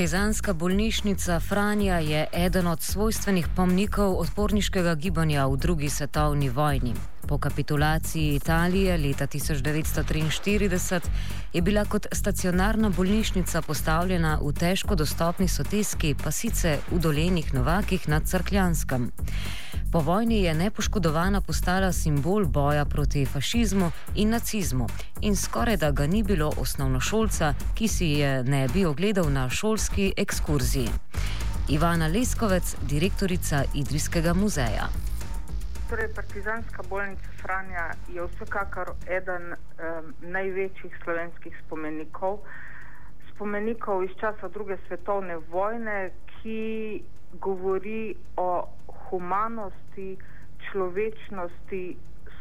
Partizanska bolnišnica Franja je eden od svojstvenih pomnikov odporniškega gibanja v drugi svetovni vojni. Po kapitulaciji Italije leta 1943 je bila kot stacionarna bolnišnica postavljena v težko dostopni soteski pasice v dolenih Novakih nad Crkljanskem. Po vojni je nepoškodovana postala simbol boja proti fašizmu in nacizmu in skoraj da ga ni bilo osnovnošolca, ki si je ne bi ogledal na šolski ekskurziji. Ivana Leskovec, direktorica Idrijskega muzeja. Torej, Partizanska bolnica Franja je vsekakor eden um, največjih slovenskih spomenikov, spomenikov iz časa druge svetovne vojne, ki govori o humanosti, človečnosti,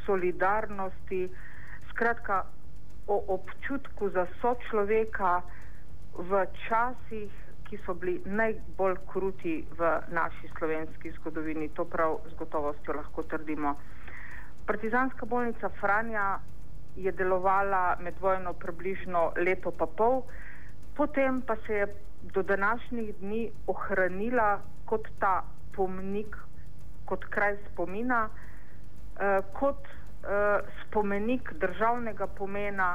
solidarnosti, skratka o občutku za sočloveka v časih, ki so bili najbolj kruti v naši slovenski zgodovini. To prav z gotovostjo lahko trdimo. Partizanska bolnica Franja je delovala med vojno približno leto pa pol, potem pa se je do današnjih dni ohranila kot ta pomnik, kot kraj spomina, eh, kot eh, spomenik državnega pomena,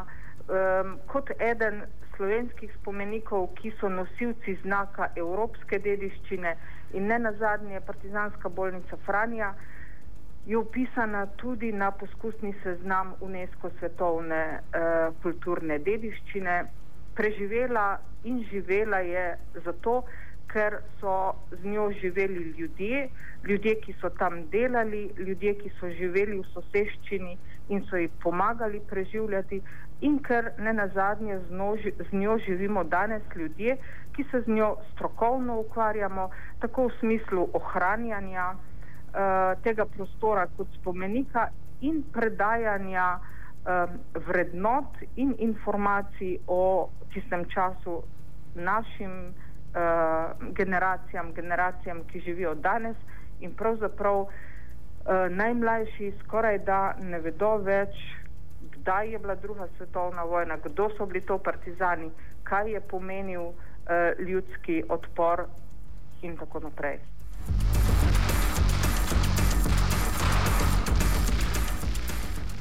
eh, kot eden slovenskih spomenikov, ki so nosilci znaka evropske dediščine in ne nazadnje partizanska bolnica Franja, je upisana tudi na poskusni seznam UNESCO svetovne eh, kulturne dediščine. Preživela in živela je zato, ker so z njo živeli ljudje, ljudje, ki so tam delali, ljudje, ki so živeli v soseščini in so ji pomagali preživljati, in ker ne na zadnje z, z njo živimo danes ljudje, ki se z njo strokovno ukvarjamo, tako v smislu ohranjanja uh, tega prostora kot spomenika in predajanja um, vrednot in informacij o tistem času našim generacijam, generacijam, ki živijo danes in pravzaprav uh, najmlajši skoraj da ne vedo več, kdaj je bila druga svetovna vojna, kdo so bili to partizani, kaj je pomenil uh, ljudski odpor in tako naprej.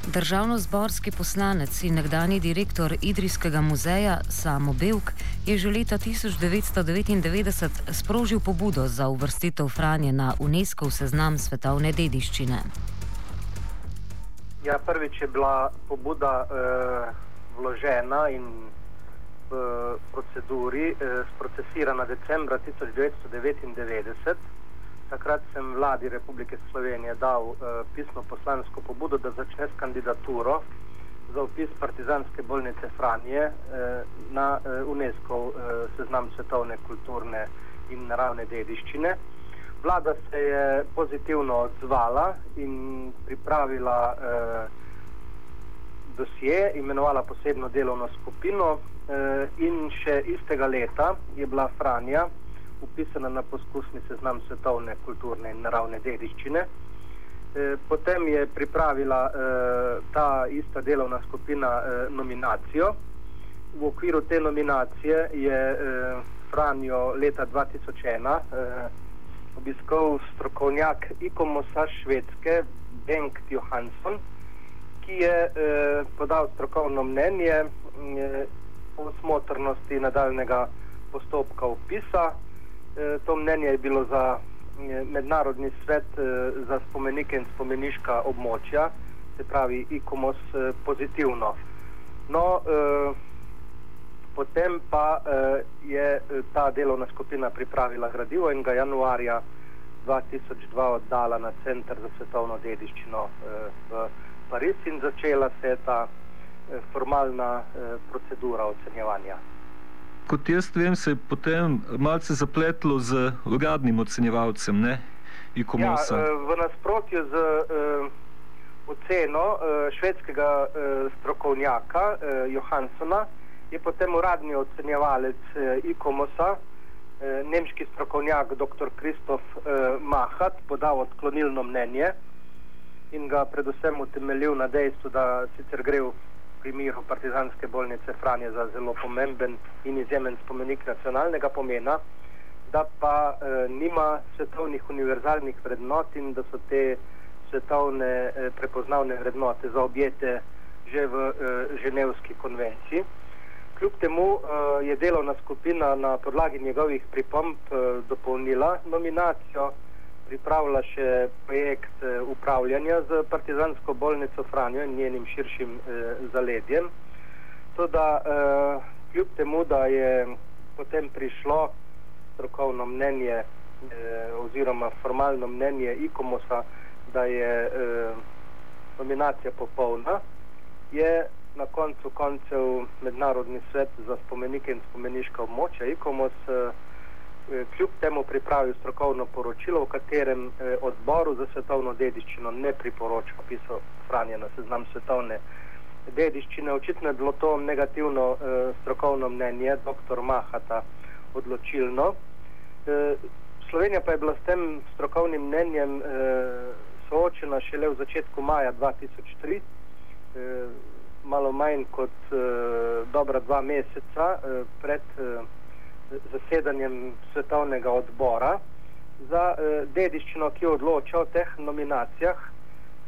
Državno-zborski poslanec in nekdani direktor Idrijskega muzeja Samo Belk je že leta 1999 sprožil pobudo za uvrstitev Franje na UNESCO seznam svetovne dediščine. Ja, prvič je bila pobuda eh, vložena in v proceduri eh, sprocesirana decembra 1999. Takrat sem vladi Republike Slovenije dal eh, pisno poslansko pobudo, da začne s kandidaturo za upis Partizanske bolnice Franje eh, na eh, UNESCO eh, seznam svetovne kulturne in naravne dediščine. Vlada se je pozitivno odzvala in pripravila eh, dosje, imenovala posebno delovno skupino eh, in še istega leta je bila Franja upisana na poskusni seznam svetovne kulturne in naravne dediščine. Eh, potem je pripravila eh, ta ista delovna skupina eh, nominacijo. V okviru te nominacije je Franjo leta 2001 eh, obiskal strokovnjak ikomosa švedske Bengt Johansson, ki je podal strokovno mnenje o smotrnosti nadaljnega postopka upisa. Eh, to mnenje je bilo za eh, mednarodni svet eh, za spomenike in spomeniška območja, se pravi ikomos eh, pozitivno. No, Potem pa je ta delovna skupina pripravila gradivo in ga januarja 2002 oddala na Center za svetovno dediščino v Pariz in začela se je ta formalna procedura ocenjevanja. Kot jaz vem, se je potem malce zapletlo z uradnim ocenjevalcem, ne? Ja, v nasprotju z uh, oceno uh, švedskega uh, strokovnjaka uh, Johanssona, je potem uradni ocenjevalec eh, ICOMOS-a, eh, nemški strokovnjak dr. Kristof eh, Mahat, podal odklonilno mnenje in ga predvsem utemeljil na dejstvu, da sicer gre v primeru Partizanske bolnice Franje za zelo pomemben in izjemen spomenik nacionalnega pomena, da pa eh, nima svetovnih univerzalnih vrednot in da so te svetovne eh, prepoznavne vrednote zaobjete že v eh, Ženevski konvenciji. Kljub temu eh, je delovna skupina na podlagi njegovih pripomb eh, dopolnila nominacijo pripravlja še projekt eh, upravljanja z Partizansko bolnico Franjo in njenim širšim eh, zaledjem. Toda eh, kljub temu, da je potem prišlo strokovno mnenje eh, oziroma formalno mnenje IKOMOSA, da je eh, nominacija popolna, je na koncu koncev Mednarodni svet za spomenike in spomeniška območja IKOMOS Eh, kljub temu pripravil strokovno poročilo, v katerem eh, odboru za svetovno dediščino ne priporoča pisal Franja na seznam svetovne dediščine. Očitno je bilo to negativno eh, strokovno mnenje dr. Mahata odločilno. Slovenija pa je bila s tem strokovnim mnenjem soočena šele v začetku maja 2003, malo manj kot dobra dva meseca pred zasedanjem svetovnega odbora za eh, dediščino, ki odloča o teh nominacijah.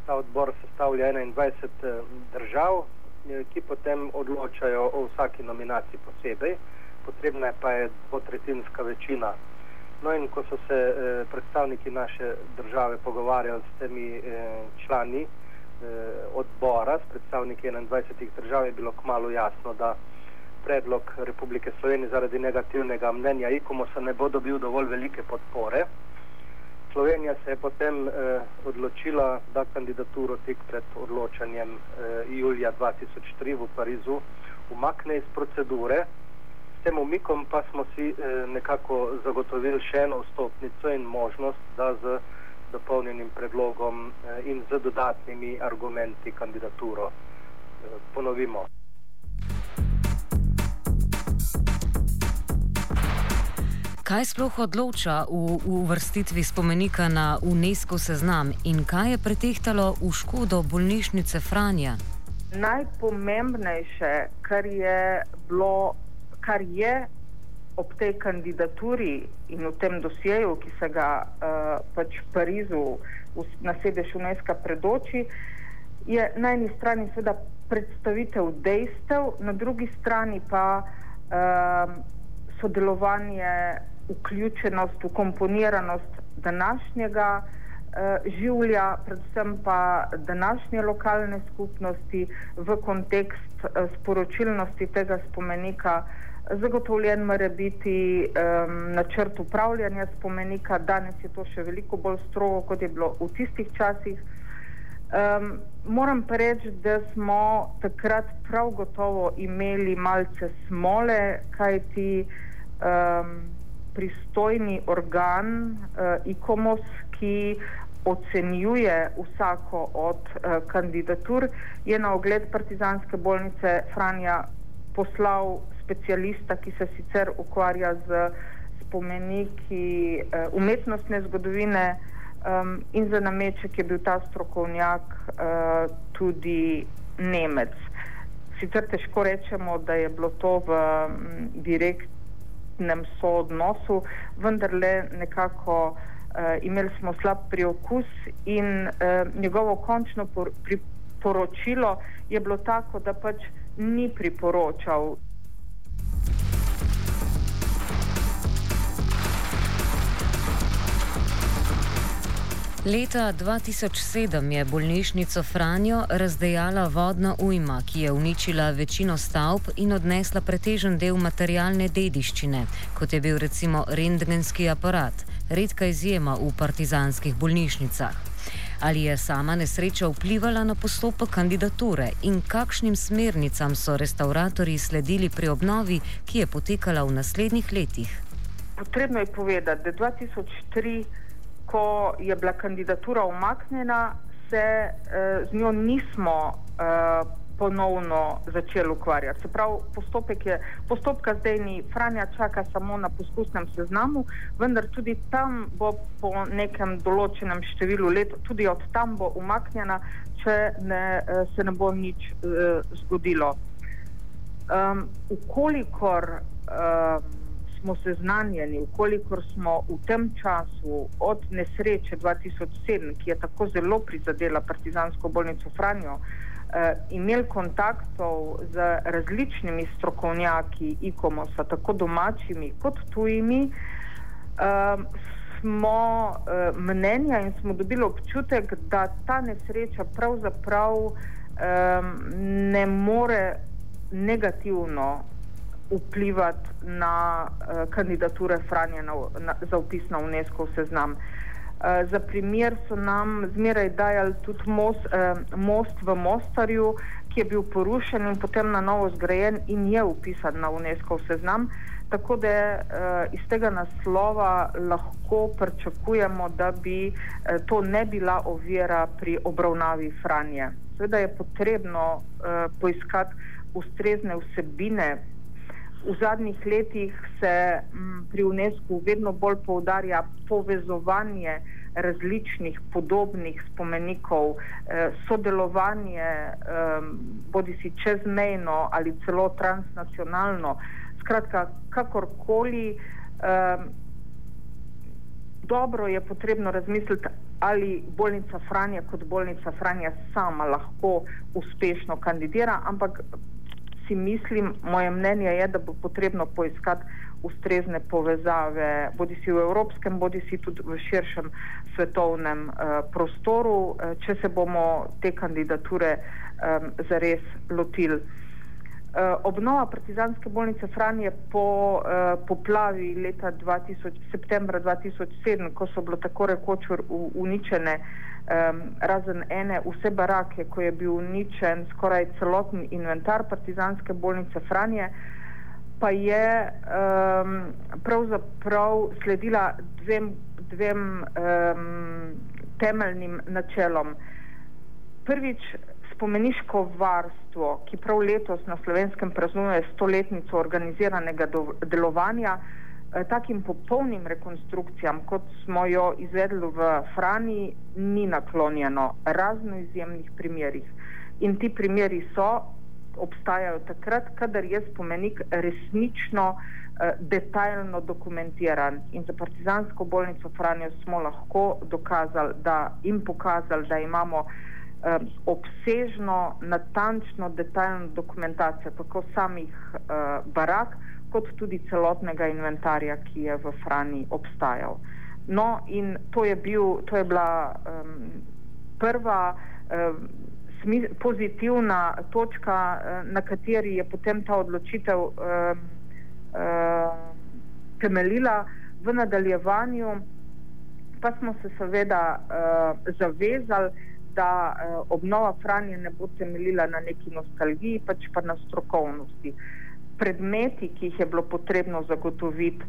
Ta odbor sestavlja 21 eh, držav, eh, ki potem odločajo o vsaki nominaciji posebej. Potrebna pa je dvotretinska večina. No in ko so se eh, predstavniki naše države pogovarjali s temi eh, člani eh, odbora, s predstavniki 21 držav, je bilo kmalo jasno, da predlog Republike Slovenije zaradi negativnega mnenja IKOMOS-a ne bo dobil dovolj velike podpore. Slovenija se je potem eh, odločila, da kandidaturo tik pred odločanjem eh, julija 2003 v Parizu umakne iz procedure. S tem umikom pa smo si eh, nekako zagotovili še eno vstopnico in možnost, da z dopolnjenim predlogom eh, in z dodatnimi argumenti kandidaturo eh, ponovimo. Kaj sploh odloča v uvrstitvi spomenika na UNESCO seznam in kaj je pretehtalo v škodo bolnišnice Franja? Najpomembnejše, kar je bilo, kar je ob tej kandidaturi in v tem dosjeju, ki se ga uh, pač v Parizu na sedež UNESCO predoči, je na eni strani seveda predstavitev dejstev, na drugi strani pa uh, sodelovanje vključenost, ukomponiranost današnjega uh, življa, predvsem pa današnje lokalne skupnosti v kontekst uh, sporočilnosti tega spomenika. Zagotovljen mora biti um, načrt upravljanja spomenika, danes je to še veliko bolj strogo, kot je bilo v tistih časih. Um, moram pa reči, da smo takrat prav gotovo imeli malce smole, kajti um, pristojni organ uh, ICOMOS, ki ocenjuje vsako od uh, kandidatur, je na ogled Partizanske bolnice Franja poslal specialista, ki se sicer ukvarja z spomeniki uh, umetnostne zgodovine um, in za nameček je bil ta strokovnjak uh, tudi Nemec. Sicer težko rečemo, da je bilo to v um, direktnem soodnosu, vendar le nekako uh, imeli smo slab priokus in uh, njegovo končno priporočilo je bilo tako, da pač ni priporočal Leta 2007 je bolnišnico Franjo razdejala vodna ujma, ki je uničila večino stavb in odnesla pretežen del materialne dediščine, kot je bil recimo rentgenski aparat, redka izjema v partizanskih bolnišnicah. Ali je sama nesreča vplivala na postopek kandidature in kakšnim smernicam so restauratorji sledili pri obnovi, ki je potekala v naslednjih letih? Potrebno je povedati, da 2003 ko je bila kandidatura umaknjena, se uh, z njo nismo uh, ponovno začeli ukvarjati. Se pravi, postopek je, postopka zdaj ni, Franja čaka samo na poskusnem seznamu, vendar tudi tam bo po nekem določenem številu let, tudi od tam bo umaknjena, če ne, eh, se ne bo nič uh, zgodilo. Um, ukolikor um, smo seznanjeni, ukolikor smo v tem času od nesreče 2007, ki je tako zelo prizadela partizansko bolnico Franjo, eh, imeli kontaktov z različnimi strokovnjaki IKOMOS-a, tako domačimi kot tujimi, eh, smo eh, mnenja in smo dobili občutek, da ta nesreča pravzaprav eh, ne more negativno vplivati na uh, kandidature Franja na, na, za upis na UNESCO seznam. Uh, za primer so nam zmeraj dajali tudi most, uh, most v Mostarju, ki je bil porušen in potem na novo zgrajen in je upisan na UNESCO seznam. Tako da uh, iz tega naslova lahko pričakujemo, da bi uh, to ne bila ovira pri obravnavi Franje. Seveda je potrebno uh, poiskati ustrezne vsebine V zadnjih letih se m, pri UNESCO vedno bolj poudarja povezovanje različnih podobnih spomenikov, eh, sodelovanje, eh, bodi si čezmejno ali celo transnacionalno. Skratka, kakorkoli, eh, dobro je potrebno razmisliti, ali bolnica Franja kot bolnica Franja sama lahko uspešno kandidira, ampak si mislim, moje mnenje je, da bo potrebno poiskati ustrezne povezave, bodi si v evropskem, bodi si tudi v širšem svetovnem uh, prostoru, uh, če se bomo te kandidature um, zares lotili. Uh, obnova partizanske bolnice Franje po uh, poplavi leta 2000, septembra 2007, ko so bile tako rekoč uničene uh, um, razen ene, vse barake, ko je bil uničen skoraj celoten inventar partizanske bolnice Franje, pa je um, pravzaprav sledila dvem, dvem um, temeljnim načelom. Prvič, spomeniško varstvo, ki prav letos na slovenskem praznuje stoletnico organiziranega do, delovanja, Eh, takim popolnim rekonstrukcijam, kot smo jo izvedli v Frani, ni naklonjeno, razno izjemnih primerih. In ti primeri so, obstajajo takrat, kadar je spomenik resnično eh, detaljno dokumentiran. In za partizansko bolnico Franja smo lahko dokazali da, in pokazali, da imamo eh, obsežno, natančno, detaljno dokumentacijo tako samih eh, barak, kot tudi celotnega inventarja, ki je v Frani obstajal. No, in to je, bil, to je bila um, prva um, smi, pozitivna točka, um, na kateri je potem ta odločitev um, um, temeljila. V nadaljevanju pa smo se seveda uh, zavezali, da uh, obnova Franje ne bo temeljila na neki nostalgiji, pač pa na strokovnosti. Uh, predmeti, ki jih je bilo potrebno zagotoviti,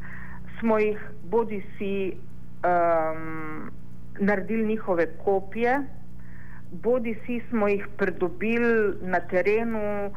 smo jih bodi si um, naredili njihove kopije, bodi si smo jih pridobili na terenu uh,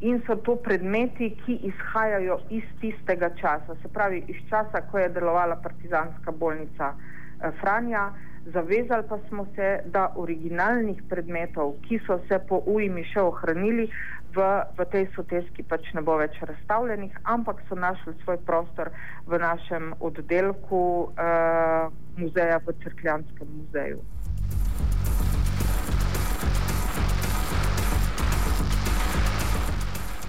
in so to predmeti, ki izhajajo iz tistega časa, se pravi iz časa, ko je delovala partizanska bolnica uh, Franja. Zavezali pa smo se, da originalnih predmetov, ki so se po ujmi še ohranili, v, v tej soteski pač ne bo več razstavljenih, ampak so našli svoj prostor v našem oddelku uh, muzeja v Crkljanskem muzeju.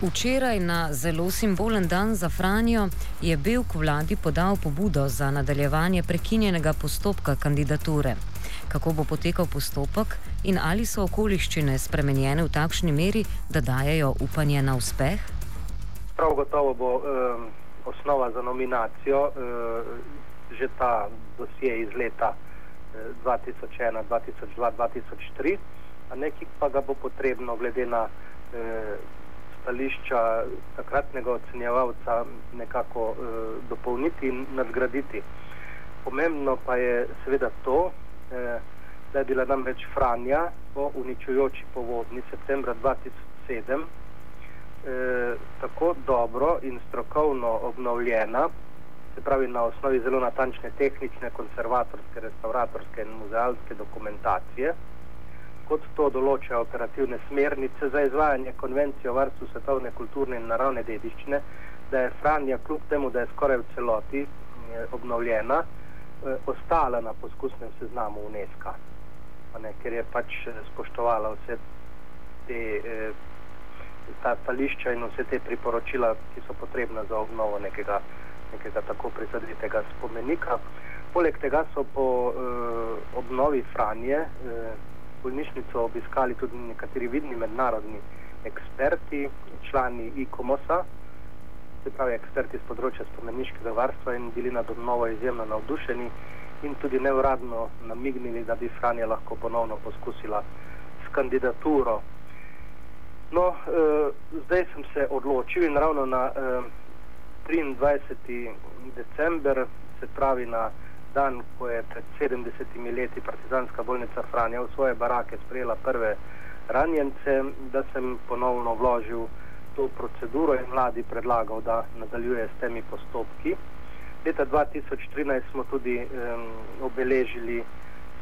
Včeraj na zelo simbolen dan za Franjo je bil k vladi podal pobudo za nadaljevanje prekinjenega postopka kandidature. Kako bo potekal postopek in ali so okoliščine spremenjene v takšni meri, da dajo upanje na uspeh? Prav gotovo bo eh, osnova za nominacijo eh, že ta dosje iz leta eh, 2001, 2002, 2003, a nekaj pa ga bo potrebno glede na eh, stališča takratnega ocenjevalca nekako eh, dopolniti in nadgraditi. Pomembno pa je seveda to, eh, da je bila namreč Franja po uničujoči povodni septembra 2007 eh, tako dobro in strokovno obnovljena, se pravi na osnovi zelo natančne tehnične, konservatorske, restauratorske in muzealske dokumentacije, kot to določa operativne smernice za izvajanje konvencije o varstvu svetovne kulturne in naravne dediščine, da je Franja kljub temu, da je skoraj v celoti eh, obnovljena, ostala na poskusnem seznamu UNESCO, ne, ker je pač eh, spoštovala vse te eh, ta stališča in vse te priporočila, ki so potrebna za obnovo nekega, nekega tako prizadetega spomenika. Poleg tega so po eh, obnovi Franje eh, bolnišnico obiskali tudi nekateri vidni mednarodni eksperti, člani ICOMOS-a, se pravi eksperti z področja spomeniškega varstva in bili nad obnovo izjemno navdušeni in tudi neuradno namignili, da bi Franja lahko ponovno poskusila s kandidaturo No, uh, zdaj sem se odločil in ravno na eh, 23. december, se pravi na dan, ko je pred 70 leti Partizanska bolnica Franja v svoje barake sprejela prve ranjence, da sem ponovno vložil to proceduro in vladi predlagal, da nadaljuje s temi postopki. Leta 2013 smo tudi um, obeležili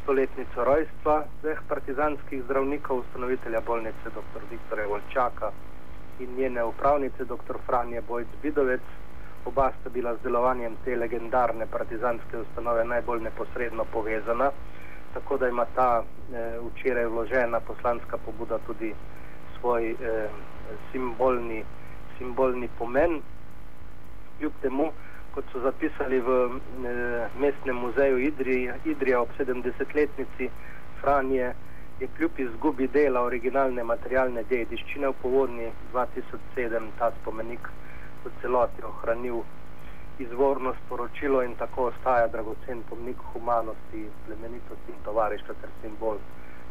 stoletnico rojstva dveh partizanskih zdravnikov, ustanovitelja bolnice dr. Viktorja Volčaka in njene upravnice dr. Franje Bojc Bidovec. Oba sta bila z delovanjem te legendarne partizanske ustanove najbolj neposredno povezana, tako da ima ta eh, včeraj vložena poslanska pobuda tudi svoj eh, simbolni, simbolni pomen. Kljub temu, kot so zapisali v e, mestnem muzeju Idrija, Idrija ob 70-letnici Franje, je kljub izgubi dela originalne materialne dediščine v povodni 2007 ta spomenik v celoti ohranil izvorno sporočilo in tako ostaja dragocen pomnik humanosti, plemenitosti in tovarištva ter simbol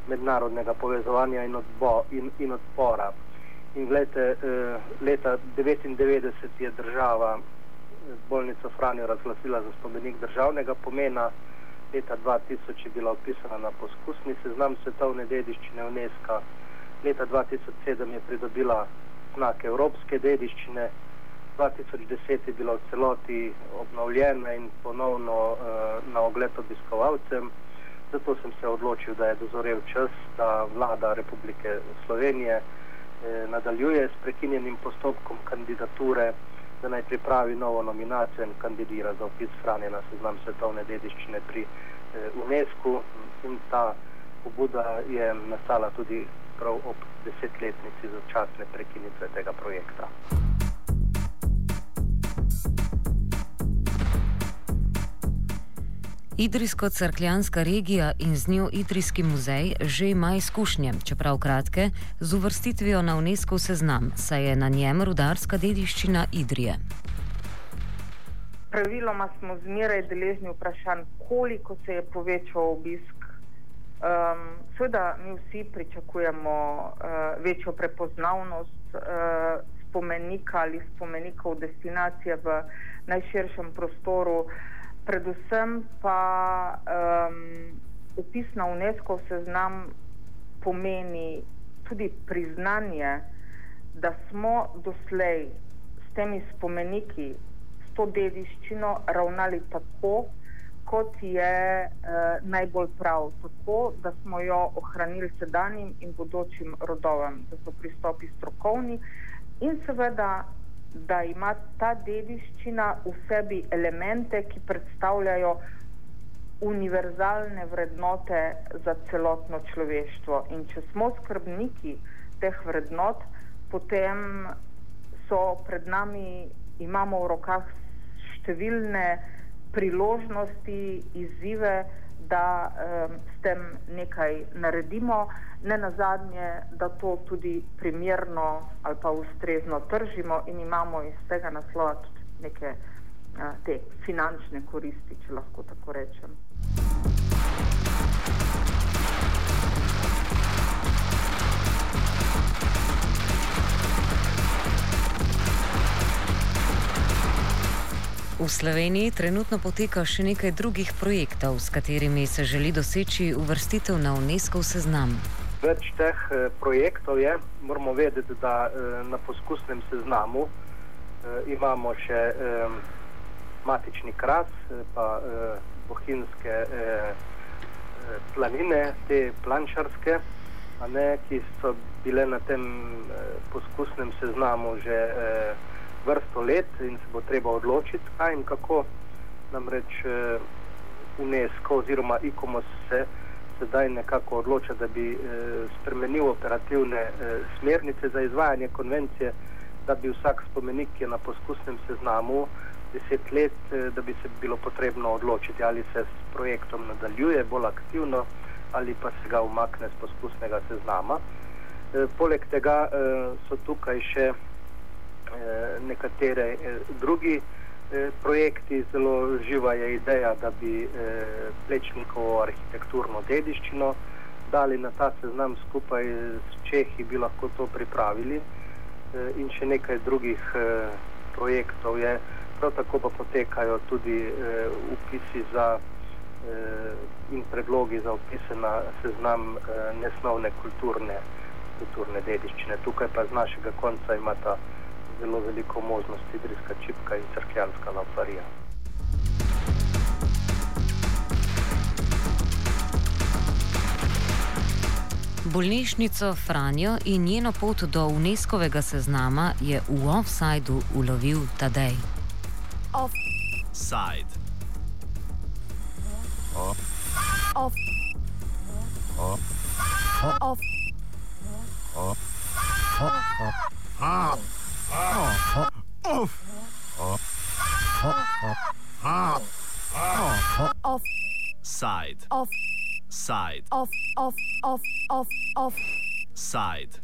mednarodnega povezovanja in, odbo, in, in odpora. In gledajte, eh, leta 1999 je država bolnico Franjo razglasila za spomenik državnega pomena. Leta 2000 je bila upisana na poskusni seznam svetovne dediščine UNESCO. Leta 2007 je pridobila znak evropske dediščine. 2010 je bila v celoti obnovljena in ponovno uh, na ogled obiskovalcem. Zato sem se odločil, da je dozorel čas, da vlada Republike Slovenije eh, nadaljuje s prekinjenim postopkom kandidature da naj pripravi novo nominacijo in kandidira za opis Franje na seznam svetovne dediščine pri eh, UNESCO. In ta pobuda je nastala tudi prav ob desetletnici začasne prekinitve tega projekta. Idrijsko-crkljanska regija in z njo Idrijski muzej že ima izkušnje, čeprav kratke, z uvrstitvijo na UNESCO seznam, saj je na njem rudarska dediščina Idrije. Praviloma smo zmeraj deležni vprašanj, koliko se je povečal obisk. Um, Sveda mi vsi pričakujemo uh, večjo prepoznavnost uh, spomenika ali spomenikov destinacije v najširšem prostoru. Uh, predvsem pa um, upis na UNESCO seznam pomeni tudi priznanje, da smo doslej s temi spomeniki, s to dediščino ravnali tako, kot je uh, najbolj prav, tako da smo jo ohranili sedanjim in bodočim rodovam, da so pristopi strokovni in seveda da ima ta dediščina v sebi elemente, ki predstavljajo univerzalne vrednote za celotno človeštvo. In če smo skrbniki teh vrednot, potem so pred nami, imamo v rokah številne priložnosti, izzive, da um, s tem nekaj naredimo, ne na zadnje, da to tudi primerno ali pa ustrezno tržimo in imamo iz tega naslova tudi neke uh, te finančne koristi, če lahko tako rečem. V Sloveniji trenutno poteka še nekaj drugih projektov, s katerimi se želi doseči uvrstitev na UNESCO seznam. Več teh eh, projektov je, moramo vedeti, da eh, na poskusnem seznamu eh, imamo še matični kras, pa bohinske eh, planine, te plančarske, ne, ki so bile na tem poskusnem seznamu že vrsto let in se bo treba odločiti, kaj in kako. Namreč eh, UNESCO oziroma ICOMOS se sedaj nekako odloča, da bi eh, spremenil operativne eh, smernice za izvajanje konvencije, da bi vsak spomenik, ki je na poskusnem seznamu deset let, eh, da bi se bilo potrebno odločiti, ali se s projektom nadaljuje bolj aktivno ali pa se ga umakne z poskusnega seznama. Eh, poleg tega eh, so tukaj še nekatere eh, drugi eh, projekti, zelo živa je ideja, da bi eh, plečnikovo arhitekturno dediščino dali na ta seznam skupaj s Čehi, bi lahko to pripravili eh, in še nekaj drugih eh, projektov je. Prav tako pa potekajo tudi eh, upisi za eh, in predlogi za upise na seznam eh, nesnovne kulturne, kulturne dediščine. Tukaj pa z našega konca imata zelo veliko možnosti Idrijska čipka in crkljanska lamparija. Bolnišnico Franjo in njeno pot do UNESCO-vega seznama je v offsajdu ulovil Tadej. Offside. Off. Off. Off. Off. Off. Off. Off. Off. Off. Off. Side. Off. Side. Off. Off. Off. Off. Off. Side.